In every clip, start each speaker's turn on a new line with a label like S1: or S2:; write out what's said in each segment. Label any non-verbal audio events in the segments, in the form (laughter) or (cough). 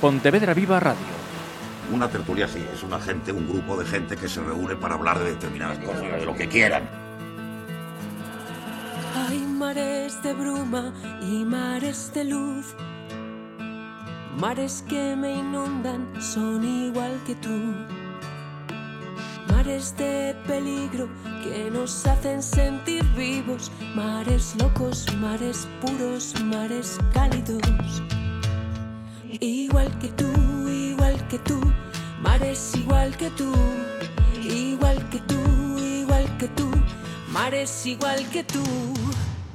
S1: Pontevedra Viva Radio.
S2: Una tertulia sí, es una gente, un grupo de gente que se reúne para hablar de determinadas cosas, de lo que quieran.
S3: Hay mares de bruma y mares de luz. Mares que me inundan son igual que tú. Mares de peligro que nos hacen sentir vivos. Mares locos, mares puros, mares cálidos. Igual que tú, igual que tú. Mares igual que tú. Igual que tú, igual que tú. Mares igual que tú.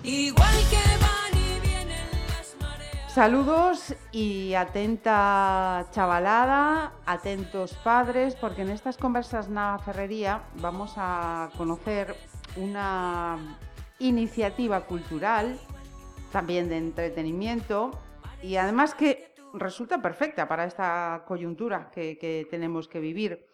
S3: Igual que van y vienen las mareas.
S4: Saludos y atenta chavalada, atentos padres, porque en estas conversas na Ferrería vamos a conocer una iniciativa cultural, también de entretenimiento, y además que resulta perfecta para esta coyuntura que, que tenemos que vivir.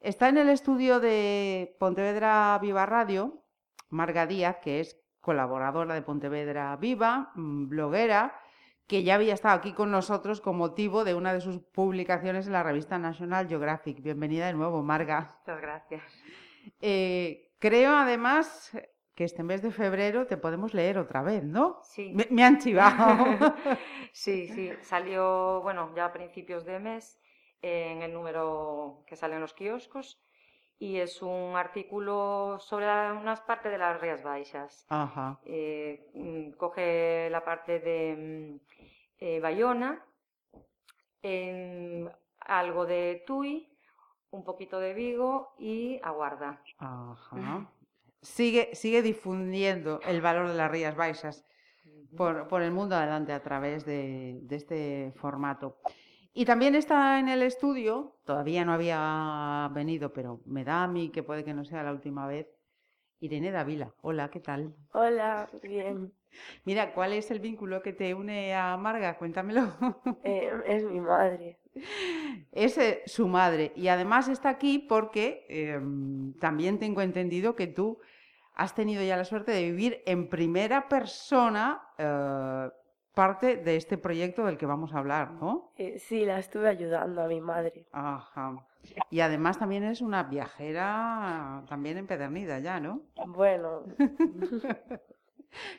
S4: Está en el estudio de Pontevedra Viva Radio, Marga Díaz, que es colaboradora de Pontevedra Viva, mm, bloguera, que ya había estado aquí con nosotros con motivo de una de sus publicaciones en la revista National Geographic. Bienvenida de nuevo, Marga.
S5: Muchas gracias.
S4: Eh, creo además que este mes de febrero te podemos leer otra vez, ¿no?
S5: Sí.
S4: Me, me han chivado. (laughs)
S5: Sí, sí, salió, bueno, ya a principios de mes en el número que sale en los kioscos y es un artículo sobre unas partes de las Rías Baixas.
S4: Ajá.
S5: Eh, mm, coge la parte de mm, eh, Bayona, algo de Tui, un poquito de Vigo y Aguarda.
S4: Ajá. (laughs) Sigue, sigue difundiendo el valor de las Rías Baixas por, por el mundo adelante a través de, de este formato. Y también está en el estudio, todavía no había venido, pero me da a mí que puede que no sea la última vez, Irene Davila. Hola, ¿qué tal?
S6: Hola, bien. (laughs)
S4: Mira, ¿cuál es el vínculo que te une a Marga? Cuéntamelo. (laughs)
S6: Eh, es mi madre.
S4: Es eh, su madre y además está aquí porque eh, también tengo entendido que tú has tenido ya la suerte de vivir en primera persona eh, parte de este proyecto del que vamos a hablar, ¿no?
S6: Eh, sí, la estuve ayudando a mi madre.
S4: Ajá. Y además también es una viajera también empedernida ya, ¿no?
S6: Bueno, (laughs)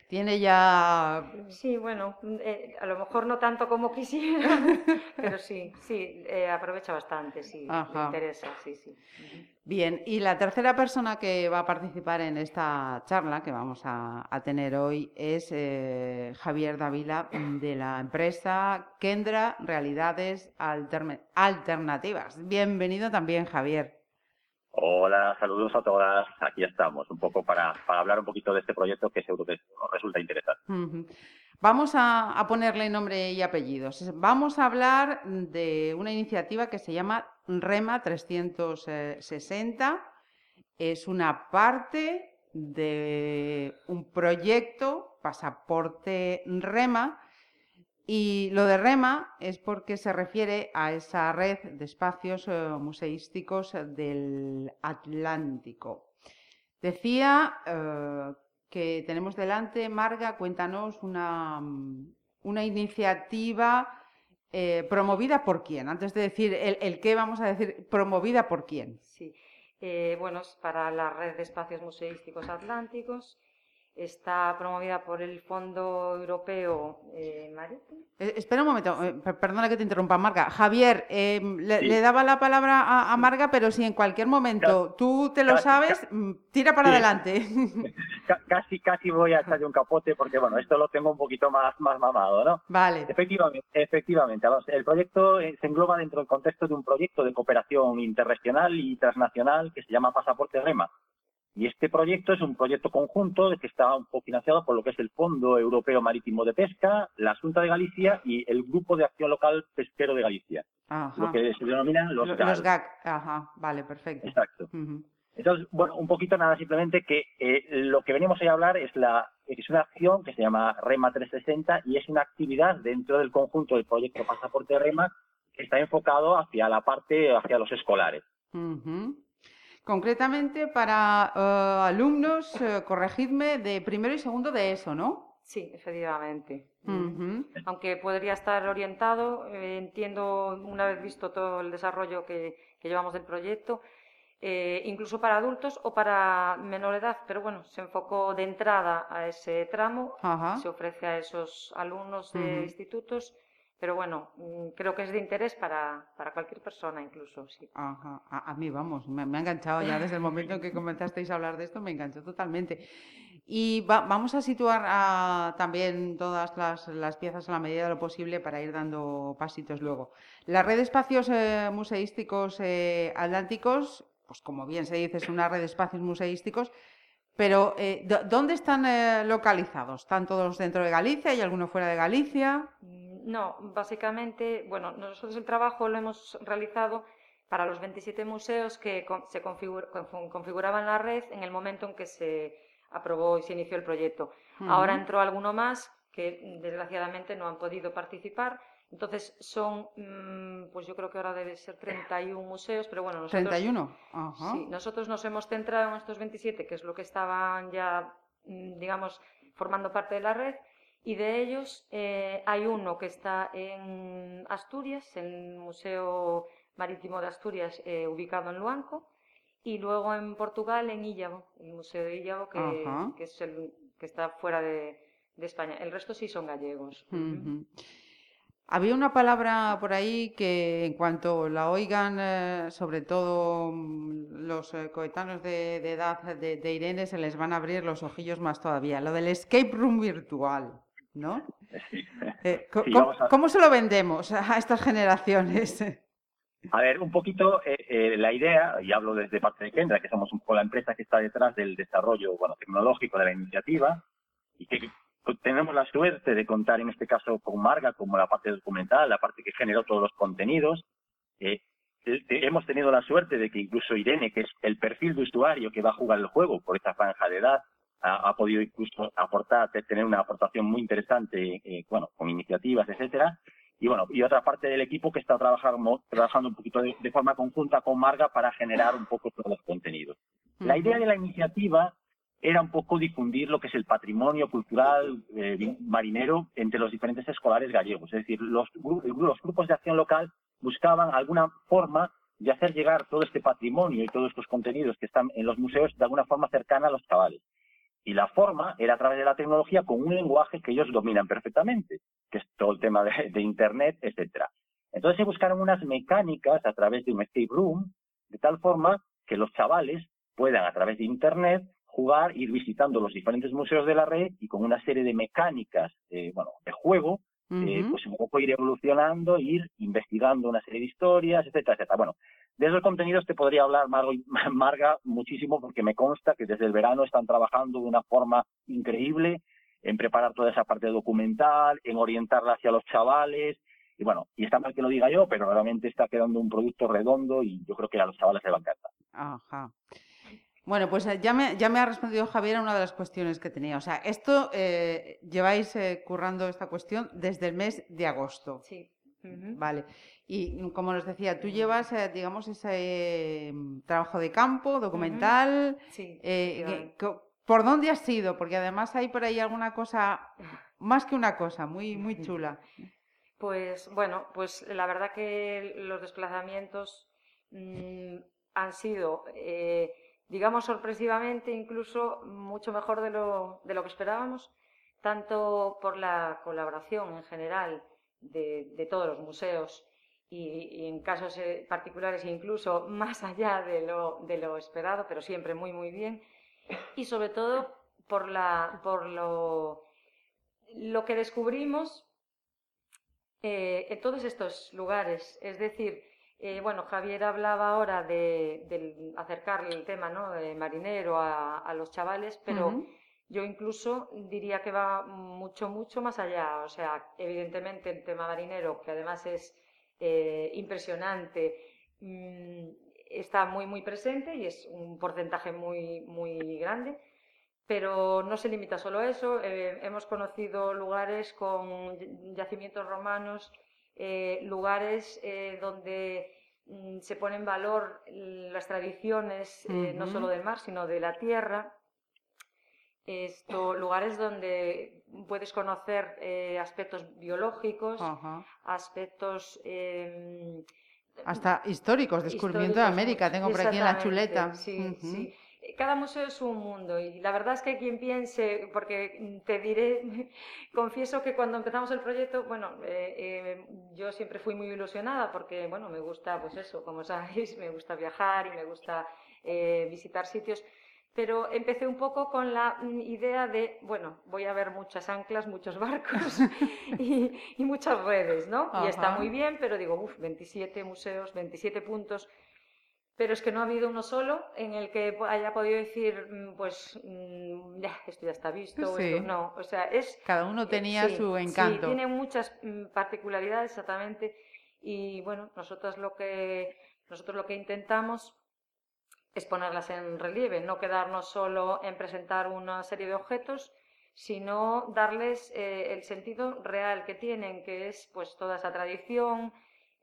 S4: Tiene ya...
S5: Sí, bueno, eh, a lo mejor no tanto como quisiera, (laughs) pero sí, sí, eh, aprovecha bastante, sí,
S4: Ajá.
S5: interesa, sí, sí.
S4: Bien, y la tercera persona que va a participar en esta charla que vamos a, a tener hoy es eh, Javier Davila de la empresa Kendra Realidades Alternativas. Bienvenido también, Javier.
S7: Hola, saludos a todas. Aquí estamos, un poco para, hablar un poquito de este proyecto que seguro que os resulta interesante.
S4: Vamos a ponerle nombre y apellidos. Vamos a hablar de una iniciativa que se llama REMA 360. Es una parte de un proyecto, Pasaporte REMA, y lo de REMA es porque se refiere a esa red de espacios eh, museísticos del Atlántico. Decía eh, que tenemos delante, Marga, cuéntanos una, mm, una iniciativa eh, promovida por quién. Antes de decir el, qué, vamos a decir promovida por quién.
S5: Sí, bueno, es para la red de espacios museísticos atlánticos. Está promovida por el Fondo Europeo eh, Marítimo.
S4: Eh, espera un momento, eh, per- perdona que te interrumpa, Marga. Javier, eh, le,
S7: Sí.
S4: le daba la palabra a, a Marga, pero si en cualquier momento tú te lo
S7: casi,
S4: sabes, mm, tira para
S7: Sí.
S4: adelante. (laughs)
S7: Ca- casi, casi voy a echarle un capote porque, bueno, esto lo tengo un poquito más, más mamado, ¿no?
S4: vale.
S7: Efectivamente, efectivamente. Vamos, el proyecto eh, se engloba dentro del contexto de un proyecto de cooperación interregional y transnacional que se llama Pasaporte REMA. Y este proyecto es un proyecto conjunto que está un poco financiado por lo que es el Fondo Europeo Marítimo de Pesca, la Junta de Galicia y el Grupo de Acción Local Pesquero de Galicia,
S4: Ajá.
S7: lo que se denominan los
S4: Lo-
S7: GAL.
S4: los GAC. Ajá, vale, perfecto.
S7: Exacto. Entonces, bueno, un poquito nada, simplemente que eh, lo que venimos hoy a hablar es, la, es una acción que se llama REMA 360 y es una actividad dentro del conjunto del proyecto Pasaporte REMA que está enfocado hacia la parte, hacia los escolares.
S4: Ujú. Concretamente para eh, alumnos, eh, corregidme, de primero y segundo de eso, ¿no?
S5: Sí, efectivamente. Aunque podría estar orientado, eh, entiendo, una vez visto todo el desarrollo que, que llevamos del proyecto, eh, incluso para adultos o para menor edad, pero bueno, se enfocó de entrada a ese tramo,
S4: Ajá.
S5: se ofrece a esos alumnos de institutos, pero bueno, mm, creo que es de interés para, para cualquier persona incluso, sí.
S4: Ajá, a, a mí vamos, me, me ha enganchado ya desde el momento en que (laughs) comenzasteis a hablar de esto, me enganchó totalmente. Y va- vamos a situar ah, también todas las, las piezas a la medida de lo posible para ir dando pasitos luego. La red de espacios eh, museísticos eh, atlánticos, pues como bien se dice, es una red de espacios museísticos, pero eh, ¿dó- ¿dónde están eh, localizados? ¿Están todos dentro de Galicia y alguno fuera de Galicia?
S5: No, básicamente, bueno, nosotros el trabajo lo hemos realizado para los 27 museos que se configuraban la red en el momento en que se aprobó y se inició el proyecto. Ahora entró alguno más que desgraciadamente no han podido participar. Entonces son, mm, pues yo creo que ahora debe ser 31 museos, pero bueno, nosotros,
S4: 31. Ajá.
S5: sí, nosotros nos hemos centrado en estos 27, que es lo que estaban ya, mm, digamos, formando parte de la red. Y de ellos eh, hay uno que está en Asturias, en el Museo Marítimo de Asturias, eh, ubicado en Luanco, y luego en Portugal, en Íllavo, el Museo de Íllavo, que,
S4: Ajá.
S5: que es el que está fuera de, de España. El resto sí son gallegos.
S4: Había una palabra por ahí que en cuanto la oigan, eh, sobre todo mm, los eh, coetáneos de, de edad de, de Irene, se les van a abrir los ojillos más todavía. Lo del escape room virtual, ¿no? (laughs) Eh,
S7: Sí,
S4: ¿cómo,
S7: vamos a-
S4: cómo se lo vendemos a estas generaciones?
S7: A ver, un poquito eh, eh, la idea, y hablo desde parte de Kendra, que somos un poco la empresa que está detrás del desarrollo bueno, tecnológico de la iniciativa, y que tenemos la suerte de contar en este caso con Marga como la parte documental, la parte que generó todos los contenidos. Eh, hemos tenido la suerte de que incluso Irene, que es el perfil de usuario que va a jugar el juego por esta franja de edad, ha, ha podido incluso aportar, tener una aportación muy interesante, eh, bueno, con iniciativas, etcétera. Y bueno, y otra parte del equipo que está trabajando, trabajando un poquito de, de forma conjunta con Marga para generar un poco todos los contenidos. La idea de la iniciativa era un poco difundir lo que es el patrimonio cultural eh, marinero entre los diferentes escolares gallegos. Es decir, los, los grupos de acción local buscaban alguna forma de hacer llegar todo este patrimonio y todos estos contenidos que están en los museos de alguna forma cercana a los chavales. Y la forma era a través de la tecnología con un lenguaje que ellos dominan perfectamente, que es todo el tema de, de Internet, etcétera. Entonces se buscaron unas mecánicas a través de un escape room, de tal forma que los chavales puedan a través de Internet jugar, ir visitando los diferentes museos de la red y con una serie de mecánicas, eh, bueno, de juego, eh, pues un poco ir evolucionando, ir investigando una serie de historias, etcétera, etcétera. Bueno, de esos contenidos te podría hablar Margo (laughs) y- Marga muchísimo porque me consta que desde el verano están trabajando de una forma increíble en preparar toda esa parte documental, en orientarla hacia los chavales. Y bueno, y está mal que lo diga yo, pero realmente está quedando un producto redondo y yo creo que a los chavales les va a encantar.
S4: Ajá. Bueno, pues eh, ya me, ya me ha respondido Javier a una de las cuestiones que tenía. O sea, esto eh, lleváis eh, currando esta cuestión desde el mes de agosto.
S5: Sí.
S4: Vale. Y mm, como nos decía, tú llevas, eh, digamos, ese eh, trabajo de campo, documental.
S5: Sí,
S4: eh, ¿Por dónde has ido? Porque además hay por ahí alguna cosa, más que una cosa, muy, muy chula. (laughs)
S5: Pues bueno, pues la verdad que los desplazamientos mm, han sido, eh, digamos, sorpresivamente incluso mucho mejor de lo, de lo que esperábamos, tanto por la colaboración en general de, de todos los museos y, en casos eh, particulares incluso (laughs) más allá de lo, de lo esperado, pero siempre muy, muy bien, y sobre todo por, la, por lo, lo que descubrimos eh, en todos estos lugares. Es decir, eh, bueno, Javier hablaba ahora de, del acercar el tema ¿no? de marinero a, los chavales, pero. Yo incluso diría que va mucho, mucho más allá. O sea, evidentemente el tema marinero, que además es eh, impresionante, mm, está muy, muy presente y es un porcentaje muy, muy grande. Pero no se limita solo a eso. eh, hemos conocido lugares con yacimientos romanos, eh, lugares donde mm, se pone en valor las tradiciones, no solo del mar, sino de la tierra. Esto, lugares donde puedes conocer eh, aspectos biológicos,
S4: Ajá.
S5: aspectos... em,
S4: Hasta históricos, descubrimiento de América, tengo por aquí en la chuleta.
S5: Sí,
S4: Ujú.
S5: sí. Cada museo es un mundo y la verdad es que quien piense, porque te diré, (laughs) confieso que cuando empezamos el proyecto, bueno, eh, eh, yo siempre fui muy ilusionada porque, bueno, me gusta, pues eso, como sabéis, me gusta viajar y me gusta eh, visitar sitios, pero empecé un poco con la mm, idea de, bueno, voy a ver muchas anclas, muchos barcos (laughs) y, y muchas redes, ¿no? Y está muy bien, pero digo, uff, 27 museos, 27 puntos, pero es que no ha habido uno solo en el que haya podido decir, mm, pues, mm, ya, esto ya está visto,
S4: Sí.
S5: esto no, o sea, es...
S4: Cada uno
S5: eh,
S4: tenía
S5: sí,
S4: su
S5: sí,
S4: encanto.
S5: tiene muchas particularidades exactamente y bueno, nosotros lo que, nosotros lo que intentamos es ponerlas en relieve, no quedarnos solo en presentar una serie de objetos, sino darles eh, el sentido real que tienen, que es pues toda esa tradición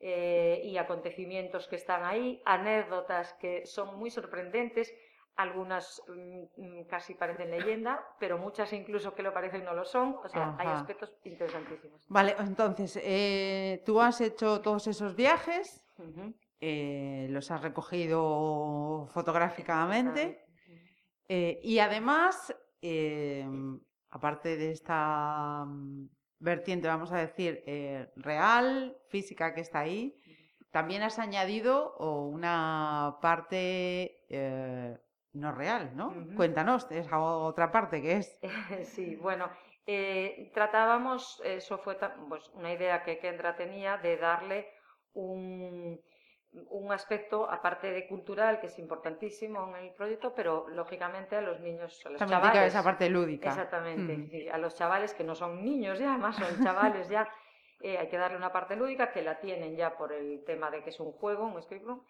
S5: eh, y acontecimientos que están ahí, anécdotas que son muy sorprendentes, algunas mm, casi parecen leyenda, pero muchas incluso que lo parecen no lo son, o sea, hay aspectos interesantísimos.
S4: Vale, entonces, eh, tú has hecho todos esos viajes. Eh, los has recogido fotográficamente eh, y además, eh, aparte de esta mm, vertiente, vamos a decir, real, física que está ahí, también has añadido una parte no real, ¿no? Cuéntanos esa otra parte que es. (laughs)
S5: Sí, bueno, eh, tratábamos, eso fue pues, una idea que Kendra tenía de darle un, un aspecto, aparte de cultural, que es importantísimo en el proyecto, pero lógicamente a los niños, a los
S4: También
S5: chavales.
S4: esa parte lúdica.
S5: Exactamente,
S4: Mm.
S5: sí, a los chavales que no son niños ya, más son chavales ya, (laughs) eh, hay que darle una parte lúdica que la tienen ya por el tema de que es un juego, un escape room,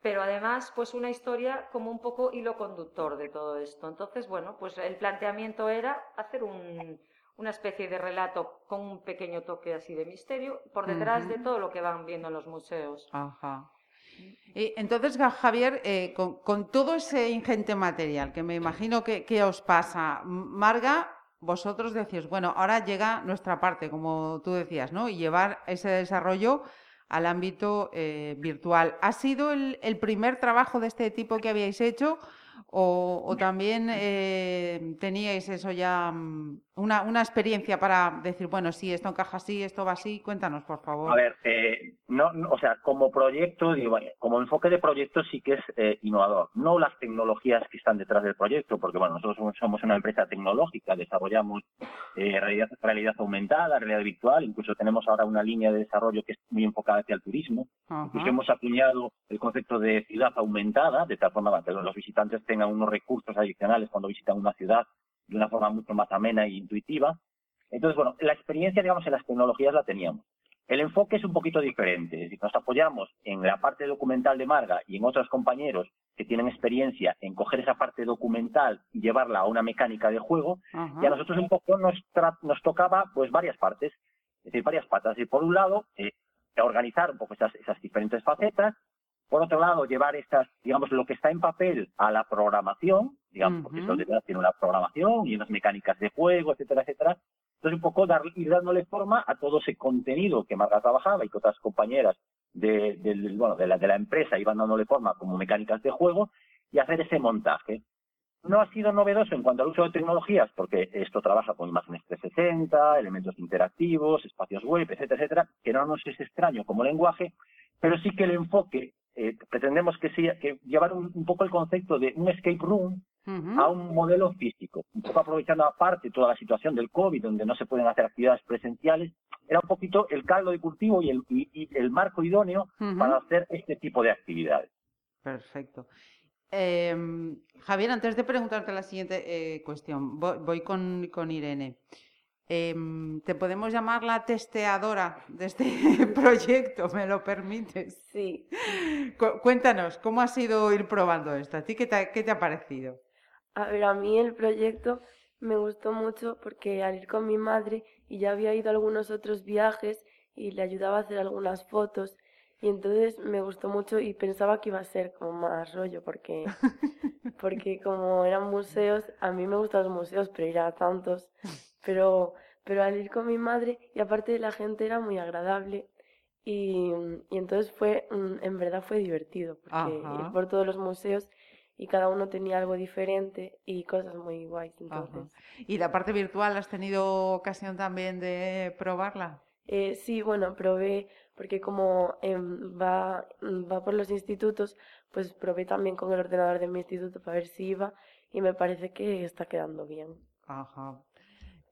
S5: pero además pues una historia como un poco hilo conductor de todo esto. Entonces, bueno, pues el planteamiento era hacer un- una especie de relato con un pequeño toque así de misterio por detrás de todo lo que van viendo en los museos.
S4: Ajá. Entonces, Javier, eh, con, todo ese ingente material que me imagino que, os pasa, Marga, vosotros decís, bueno, ahora llega nuestra parte, como tú decías, ¿no? Y llevar ese desarrollo al ámbito eh, virtual. ¿Ha sido el, el primer trabajo de este tipo que habíais hecho? ¿O, o también eh, teníais eso ya, mm, una, una experiencia para decir, bueno, sí, esto encaja así, esto va así? Cuéntanos, por favor.
S7: A ver, eh, no, no, o sea, como proyecto, digo, bueno, como enfoque de proyecto sí que es eh, innovador. No las tecnologías que están detrás del proyecto, porque bueno, nosotros somos- una empresa tecnológica, desarrollamos eh, realidad, realidad aumentada, realidad virtual, incluso tenemos ahora una línea de desarrollo que es muy enfocada hacia el turismo.
S4: Ajá.
S7: Incluso hemos acuñado el concepto de ciudad aumentada, de tal forma que los visitantes tengan unos recursos adicionales cuando visitan una ciudad de una forma mucho más amena e intuitiva. Entonces, bueno, la experiencia, digamos, en las tecnologías la teníamos. El enfoque es un poquito diferente. Es decir, nos apoyamos en la parte documental de Marga y en otros compañeros que tienen experiencia en coger esa parte documental y llevarla a una mecánica de juego.
S4: Ajá.
S7: Y a nosotros un poco nos, nos tocaba pues varias partes, es decir, varias patas. Y por un lado, eh, organizar un poco esas, esas diferentes facetas. Por otro lado, llevar estas, digamos, lo que está en papel a la programación, digamos, porque
S4: Ujú.
S7: eso detrás tiene una programación y unas mecánicas de juego, etcétera, etcétera. Entonces, un poco dar, ir dándole forma a todo ese contenido que Marga trabajaba y que otras compañeras de, del- bueno, de, la, de la empresa iban dándole forma como mecánicas de juego y hacer ese montaje. No ha sido novedoso en cuanto al uso de tecnologías, porque esto trabaja con imágenes 360, elementos interactivos, espacios web, etcétera, etcétera, que no nos es extraño como lenguaje, pero sí que el enfoque, eh, pretendemos que sea que llevar un, un poco el concepto de un escape room a un modelo físico, un poco aprovechando aparte toda la situación del COVID, donde no se pueden hacer actividades presenciales, era un poquito el caldo de cultivo y el, y- y el marco idóneo para hacer este tipo de actividades.
S4: Perfecto. Em, Javier, antes de preguntarte la siguiente eh, cuestión, voy, voy con, con Irene. Em, ¿Te podemos llamar la testeadora de este (laughs) proyecto? ¿Me lo permites?
S6: Sí.
S4: Cu- cuéntanos, ¿cómo ha sido ir probando esto? ¿A ti qué te, ha- qué te ha parecido?
S6: A ver, a mí el proyecto me gustó mucho porque al ir con mi madre y ya había ido a algunos otros viajes y le ayudaba a hacer algunas fotos y entonces me gustó mucho y pensaba que iba a ser como más rollo porque, (laughs) porque como eran museos, a mí me gustan los museos, pero ir a tantos, pero, pero al ir con mi madre, y aparte la gente era muy agradable, y, y entonces fue, mm, en verdad fue divertido, porque ir por todos los museos y cada uno tenía algo diferente y cosas muy guays,
S4: Ajá.
S6: entonces.
S4: ¿Y la parte virtual has tenido ocasión también de probarla?
S6: Eh, sí, bueno, probé, porque como em, va, mm, va por los institutos, pues probé también con el ordenador de mi instituto para ver si iba y me parece que está quedando bien.
S4: Ajá.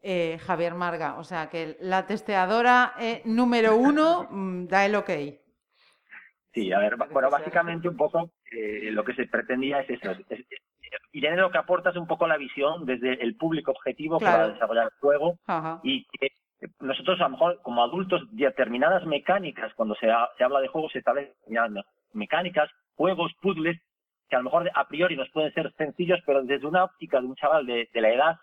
S4: Eh, Javier Marga, o sea que la testeadora eh, número uno mm, da el ok.
S7: Sí, a ver, bueno, básicamente un poco eh, lo que se pretendía es eso. es- es- Irene lo que aporta es un poco la visión desde el público objetivo que va a
S4: Claro.
S7: desarrollar el juego
S4: Ajá.
S7: y que nosotros a lo mejor como adultos determinadas mecánicas, cuando se, ha- se habla de juegos se establecen mecánicas, juegos, puzzles, que a lo mejor a priori nos pueden ser sencillos, pero desde una óptica de un chaval de, de la edad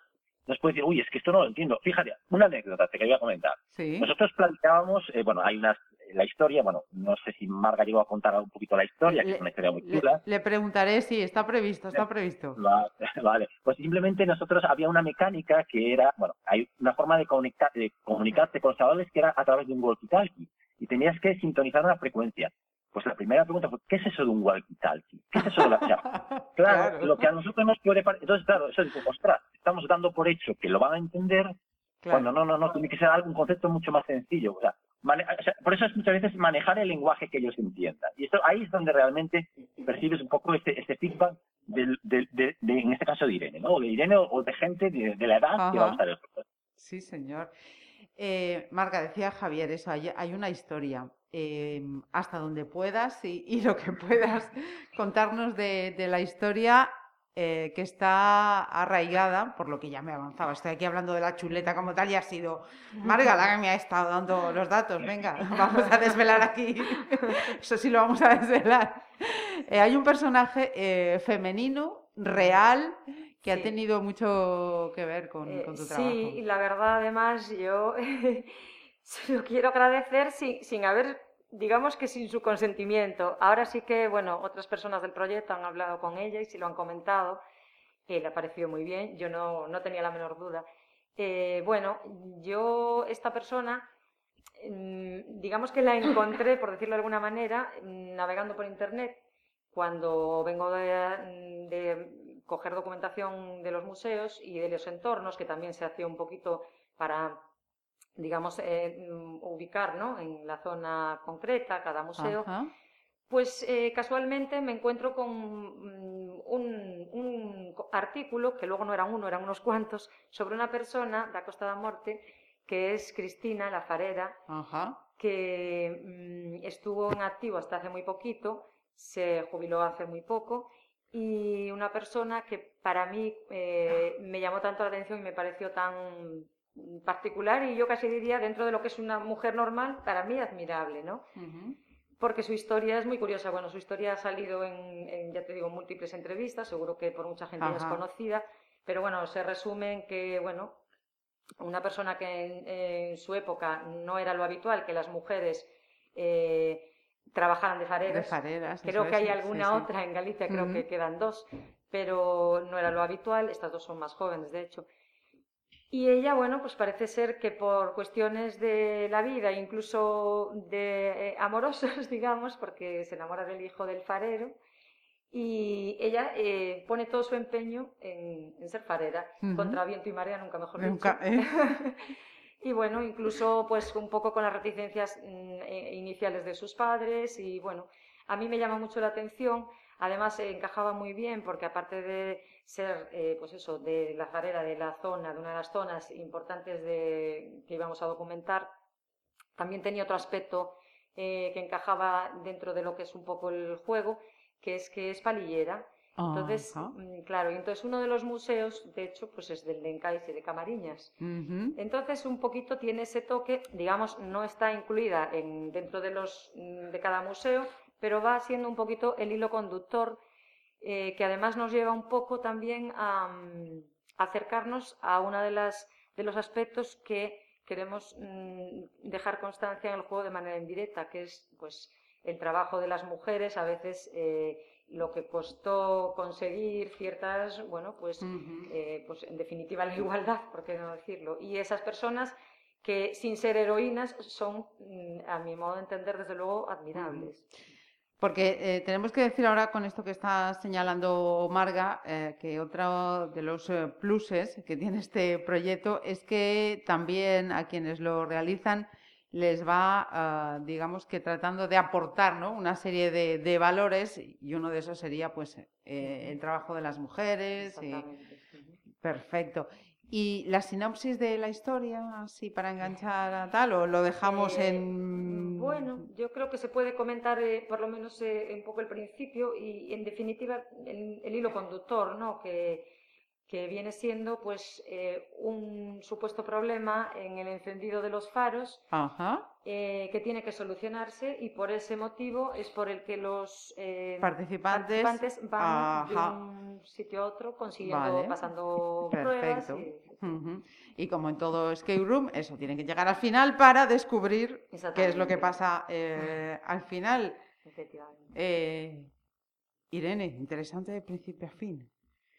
S7: nos puede decir, uy, es que esto no lo entiendo. Fíjate, una anécdota te quería comentar.
S4: Sí.
S7: Nosotros planteábamos, eh, bueno, hay unas, la historia, bueno, no sé si Marga llegó a contar un poquito la historia, que
S4: Le-
S7: es una historia muy
S4: Le,
S7: chula.
S4: le preguntaré si está previsto, está previsto. (laughs)
S7: Va- Vale, pues simplemente nosotros había una mecánica que era, bueno, hay una forma de, conectar, de comunicarte con los chavales que era a través de un walkie-talkie y tenías que sintonizar una frecuencia. Pues la primera pregunta fue, ¿qué es eso de un walkie-talkie? ¿Qué es eso de la sea, (laughs) Claro, lo que a nosotros nos puede parecer. Entonces, claro, eso dice, ostras, estamos dando por hecho que lo van a entender
S4: Claro.
S7: cuando no, no, no, tiene que ser algo, un concepto mucho más sencillo. O sea, mane- o sea, por eso es muchas veces manejar el lenguaje que ellos entiendan. Y esto ahí es donde realmente percibes un poco este, este feedback, del, del- de, de- en este caso de Irene, ¿no? O de Irene o, o de gente de, de la edad que va a usar el.
S4: Sí, señor. Eh, Marga, decía Javier, eso, hay, hay una historia. Eh, hasta donde puedas y, y lo que (laughs) puedas contarnos de, de la historia eh, que está arraigada, por lo que ya me avanzaba. Estoy aquí hablando de la chuleta como tal y ha sido Marga la que me ha estado dando los datos. Venga, (laughs) vamos a desvelar aquí. (laughs) Eso sí lo vamos a desvelar. Eh, hay un personaje eh, femenino, real, que ha
S5: Sí.
S4: tenido mucho que ver con, con tu trabajo.
S5: Sí, y la verdad, además, yo (laughs) se lo quiero agradecer sin, sin haber, digamos que sin su consentimiento. Ahora sí que, bueno, otras personas del proyecto han hablado con ella y sí lo han comentado, que le ha parecido muy bien, yo no, no tenía la menor duda. Eh, bueno, yo, esta persona, mm, digamos que la encontré, por decirlo de alguna manera, mm, navegando por internet, cuando vengo de, de coger documentación de los museos y de los entornos, que también se hacía un poquito para, digamos, eh, mm, ubicar ¿no? en la zona concreta cada museo,
S4: Ajá.
S5: pues eh, casualmente me encuentro con mm, un, artículo, que luego no eran uno, eran unos cuantos, sobre una persona da Costa da Morte, que es Cristina La Farera,
S4: Ajá.
S5: que mm, estuvo en activo hasta hace muy poquito, se jubiló hace muy poco, y una persona que para mí eh, me llamó tanto la atención y me pareció tan particular y yo casi diría dentro de lo que es una mujer normal, para mí admirable, ¿no? Porque su historia es muy curiosa. Bueno, su historia ha salido en, en, ya te digo, múltiples entrevistas, seguro que por mucha gente ya es conocida, pero bueno, se resume en que, bueno, una persona que en, en su época no era lo habitual, que las mujeres eh, trabajaran de
S4: De
S5: fareras.
S4: fareras.
S5: Creo que hay
S4: sí,
S5: alguna
S4: sí.
S5: otra en Galicia, creo que quedan dos, pero no era lo habitual. Estas dos son más jóvenes, de hecho. Y ella, bueno, pues parece ser que por cuestiones de la vida, incluso de eh, amorosas, (laughs) digamos, porque se enamora del hijo del farero, y ella eh, pone todo su empeño en, en ser farera, contra viento y marea, nunca mejor
S4: Nunca,
S5: dicho.
S4: ¿eh? (laughs)
S5: Y bueno, incluso pues un poco con las reticencias mm, eh, iniciales de sus padres y bueno, a mí me llama mucho la atención, además eh, encajaba muy bien porque aparte de ser eh, pues eso, de la de la zona, de una de las zonas importantes de, que íbamos a documentar, también tenía otro aspecto eh, que encajaba dentro de lo que es un poco el juego, que es que es palillera. Entonces, mm, claro, y entonces uno de los museos, de hecho, pues es del de Encaixe de Camariñas. Entonces, un poquito tiene ese toque, digamos, no está incluida en, dentro de, los, mm, de cada museo, pero va siendo un poquito el hilo conductor, eh, que además nos lleva un poco también a, mm, acercarnos a uno de, las, de los aspectos que queremos mm, dejar constancia en el juego de manera indirecta, que es pues, el trabajo de las mujeres, a veces, eh, lo que costó conseguir ciertas, bueno, pues, eh, pues en definitiva la igualdad, por qué no decirlo. Y esas personas que sin ser heroínas son, mm, a mi modo de entender, desde luego, admirables.
S4: Porque eh, tenemos que decir ahora con esto que está señalando Marga, eh, que otro de los eh, pluses que tiene este proyecto es que también a quienes lo realizan les va, ah, digamos que tratando de aportar ¿no? una serie de, de valores y uno de esos sería pues eh, el trabajo de las mujeres. y-.
S5: Ujú.
S4: Perfecto. ¿Y la sinopsis de la historia, así para enganchar a tal, o lo dejamos
S5: Eh,
S4: en...?
S5: Bueno, yo creo que se puede comentar eh, por lo menos eh, un poco el principio y, en definitiva el, el hilo conductor, ¿no? Que, que viene siendo pues eh, un supuesto problema en el encendido de los faros
S4: Ajá.
S5: Eh, que tiene que solucionarse y por ese motivo es por el que los eh,
S4: Participantes.
S5: participantes van de un sitio a otro consiguiendo,
S4: Vale.
S5: pasando (laughs) pruebas.
S4: Perfecto.
S5: y-
S4: Ujú. Y como en todo escape room, eso tiene que llegar al final para descubrir qué es lo que pasa eh, al final.
S5: efectivamente.
S4: Eh, Irene, interesante de principio a fin.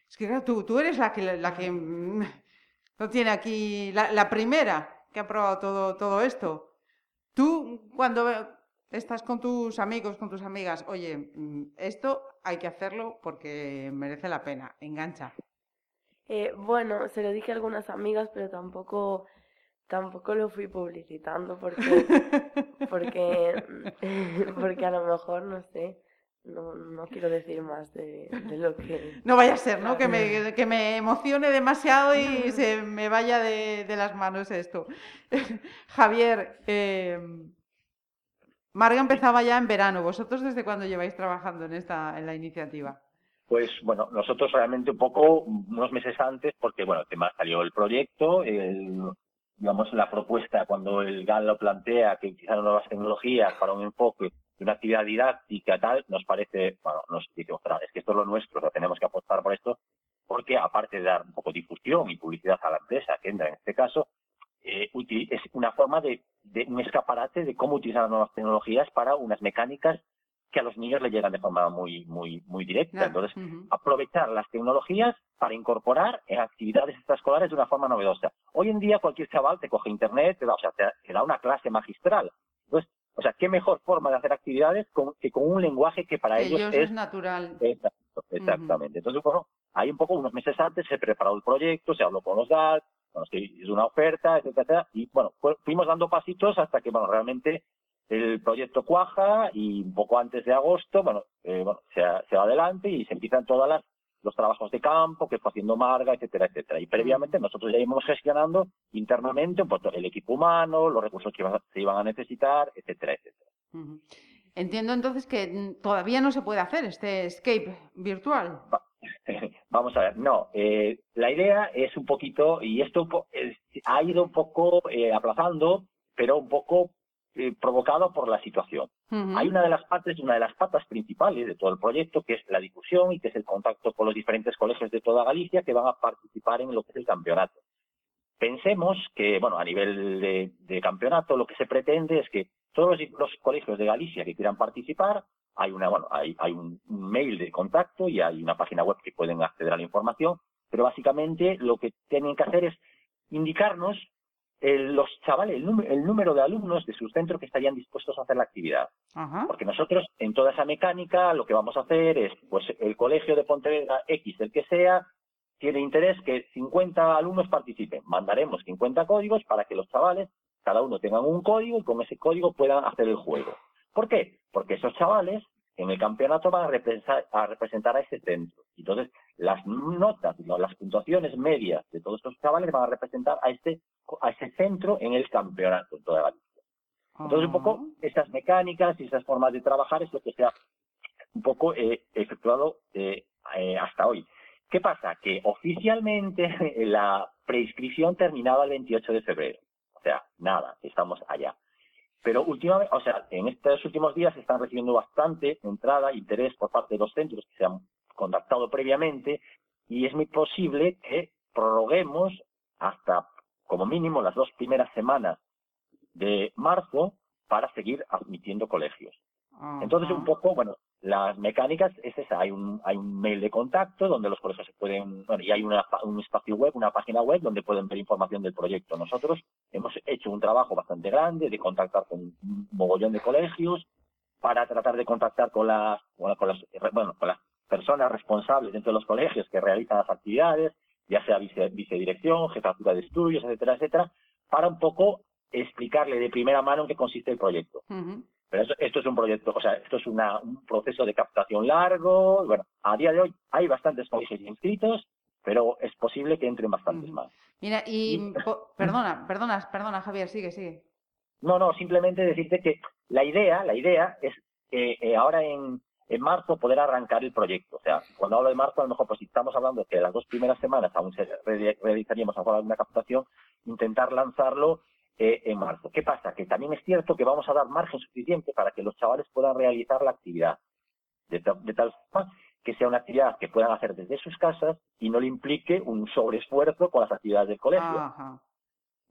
S4: Es que claro, tú, tú eres la que, la que mm, no tiene aquí, la, la primera que ha probado todo, todo esto. Tú, cuando estás con tus amigos, con tus amigas, oye, mm, esto hay que hacerlo porque merece la pena, engancha.
S6: Eh, bueno, se lo dije a algunas amigas, pero tampoco, tampoco lo fui publicitando porque, porque, (laughs) (laughs) porque a lo mejor, no sé, no, no quiero decir más de, de lo que... (laughs)
S4: No vaya a ser, ¿no? Que me, que me emocione demasiado y (laughs) se me vaya de, de las manos esto. (laughs) Javier, eh, Marga empezaba ya en verano. ¿Vosotros desde cuándo lleváis trabajando en esta en la iniciativa?
S7: Pues bueno, nosotros realmente un poco unos meses antes, porque bueno, el tema salió el proyecto, el- digamos la propuesta cuando el GAN lo plantea que utilizar nuevas tecnologías para un enfoque de una actividad didáctica tal, nos parece, bueno, nos dice, "Ostras, es que esto es lo nuestro, o sea, tenemos que apostar por esto, porque aparte de dar un poco de difusión y publicidad a la empresa, que entra en este caso, eh, es una forma de, de un escaparate de cómo utilizar las nuevas tecnologías para unas mecánicas que a los niños le llegan de forma muy, muy, muy directa. Entonces, aprovechar las tecnologías para incorporar en actividades extraescolares de una forma novedosa. Hoy en día cualquier chaval te coge internet, te da, o sea, te, te da una clase magistral. Entonces, o sea, qué mejor forma de hacer actividades con- que con un lenguaje que para ellos
S4: ellos
S7: es
S4: es natural.
S7: Exacto, exactamente. Entonces, bueno, ahí un poco unos meses antes se preparó el proyecto, se habló con los DAD, bueno, se hizo una oferta, etcétera, etcétera, y bueno, fu- fuimos dando pasitos hasta que, bueno, realmente el proyecto cuaja y un poco antes de agosto, bueno, eh, bueno se, se va adelante y se empiezan todas las los trabajos de campo que fue haciendo Marga, etcétera, etcétera. Y previamente nosotros ya íbamos gestionando internamente pues, el equipo humano, los recursos que iba- se iban a necesitar, etcétera, etcétera.
S4: Entiendo entonces que todavía no se puede hacer este escape virtual. (laughs)
S7: Vamos a ver, no, eh, la idea es un poquito, y esto es- ha ido un poco eh, aplazando, pero un poco eh, provocado por la situación. Hay una de las partes, una de las patas principales de todo el proyecto, que es la difusión y que es el contacto con los diferentes colegios de toda Galicia que van a participar en lo que es el campeonato. Pensemos que, bueno, a nivel de, campeonato, lo que se pretende es que todos los, los colegios de Galicia que quieran participar, hay una, bueno, hay, hay un mail de contacto y hay una página web que pueden acceder a la información, pero básicamente lo que tienen que hacer es indicarnos el- los chavales, el, número- el número de alumnos de su centro que estarían dispuestos a hacer la actividad.
S4: Ajá.
S7: Porque nosotros, en toda esa mecánica, lo que vamos a hacer es, pues, el colegio de Pontevedra X, el que sea, tiene interés que 50 alumnos participen. Mandaremos 50 códigos para que los chavales, cada uno tengan un código y con ese código puedan hacer el juego. ¿Por qué? Porque esos chavales en el campeonato van a representar a, representar a ese centro. Entonces, las notas, no, las puntuaciones medias de todos estos chavales van a representar a este a ese centro en el campeonato. en toda Galicia. Entonces, un poco
S4: Ah.
S7: esas mecánicas y esas formas de trabajar es lo que se ha un poco eh, efectuado eh, eh, hasta hoy. ¿Qué pasa? Que oficialmente (laughs) la preinscripción terminaba el 28 de febrero. O sea, nada, estamos allá. Pero últimamente, o sea, en estos últimos días se están recibiendo bastante entrada, interés por parte de los centros que se han contactado previamente y es muy posible que prorroguemos hasta como mínimo las dos primeras semanas de marzo para seguir admitiendo colegios. Entonces, un poco, bueno, las mecánicas es esa, hay un, hay un mail de contacto donde los colegios se pueden, bueno, y hay una, un espacio web, una página web donde pueden ver información del proyecto. Nosotros hemos hecho un trabajo bastante grande de contactar con un mogollón de colegios para tratar de contactar con las, bueno, con las, bueno, con las personas responsables dentro de los colegios que realizan las actividades, ya sea vice, vicedirección, jefatura de estudios, etcétera, etcétera, para un poco explicarle de primera mano en qué consiste el proyecto. Pero esto, es un proyecto, o sea, esto es una, un proceso de captación largo. Bueno, a día de hoy hay bastantes colegios inscritos, pero es posible que entren bastantes más.
S4: Mira, y, perdona, perdona, perdona, Javier, sigue, sigue.
S7: No, no, simplemente decirte que la idea, la idea es que eh, ahora en, en marzo poder arrancar el proyecto. O sea, cuando hablo de marzo, a lo mejor pues si estamos hablando de que las dos primeras semanas aún se realizaríamos alguna captación, intentar lanzarlo eh, en marzo. ¿Qué pasa? Que también es cierto que vamos a dar margen suficiente para que los chavales puedan realizar la actividad, de, tal forma que sea una actividad que puedan hacer desde sus casas y no le implique un sobreesfuerzo con las actividades del colegio.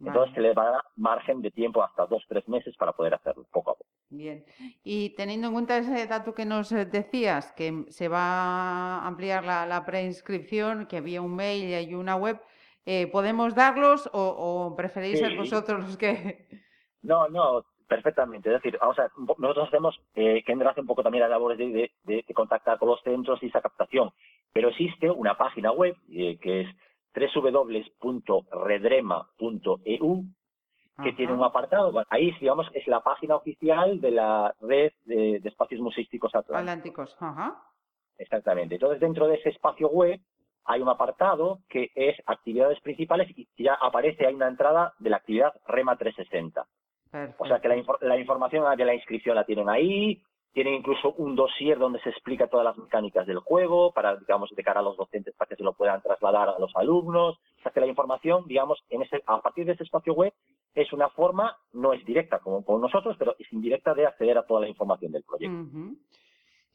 S7: Entonces se les va a dar margen de tiempo hasta dos, tres meses para poder hacerlo, poco a poco.
S4: Bien. Y teniendo en cuenta ese dato que nos eh, decías, que se va a ampliar la, la preinscripción, que había un mail y una web, eh, ¿podemos darlos o, preferís ser vosotros los que...? (laughs)
S7: No, no, perfectamente. Es decir, o sea, nosotros hacemos, eh, que hace un poco también las labores de, de, contactar con los centros y esa captación, pero existe una página web eh, que es www.redrema.eu que tiene un apartado, ahí digamos es la página oficial de la red de, espacios museísticos
S4: atlánticos. Ajá.
S7: Exactamente. Entonces dentro de ese espacio web hay un apartado que es actividades principales y ya aparece, hay una entrada de la actividad REMA 360. O sea que la, la, información de la inscripción la tienen ahí, tienen incluso un dossier donde se explica todas las mecánicas del juego, para, digamos, de cara a los docentes para que se lo puedan trasladar a los alumnos. O sea que la información, digamos, en ese, a partir de ese espacio web es una forma, no es directa como con nosotros, pero es indirecta de acceder a toda la información del proyecto.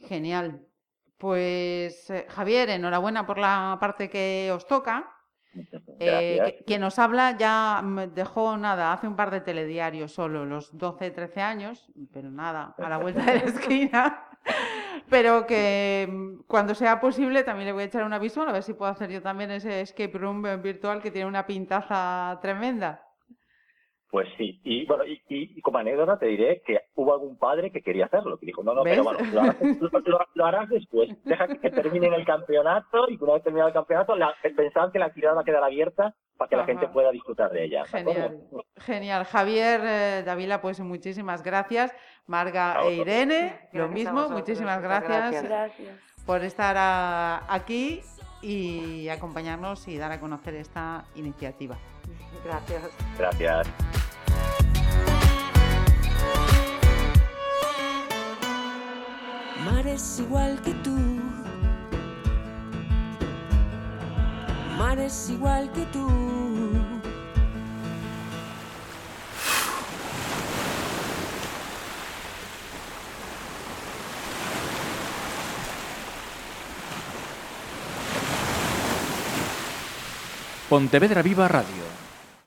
S4: Genial. Pues eh, Javier, enhorabuena por la parte que os toca. Eh, quien nos habla ya dejó nada, hace un par de telediarios solo, los 12, 13 años, pero nada, a la vuelta de la (laughs) esquina. pero que cuando sea posible también le voy a echar una visual a ver si puedo hacer yo también ese escape room virtual que tiene una pintaza tremenda.
S7: Pues sí, y bueno, y, como anécdota te diré que hubo algún padre que quería hacerlo, que dijo, no, no, pero bueno, lo harás, después, deja que, terminen el campeonato y una vez terminado el campeonato, la, pensaban que la actividad va a quedar abierta para que la gente pueda disfrutar de ella.
S4: Genial, genial. Javier, eh, Davila, pues muchísimas gracias. Marga e Irene, lo mismo, muchísimas gracias,
S6: gracias,
S4: por estar aquí y acompañarnos y dar a conocer esta iniciativa.
S5: Gracias.
S7: Gracias.
S3: Mares igual que tú. Mares igual que tú.
S1: Pontevedra Viva Radio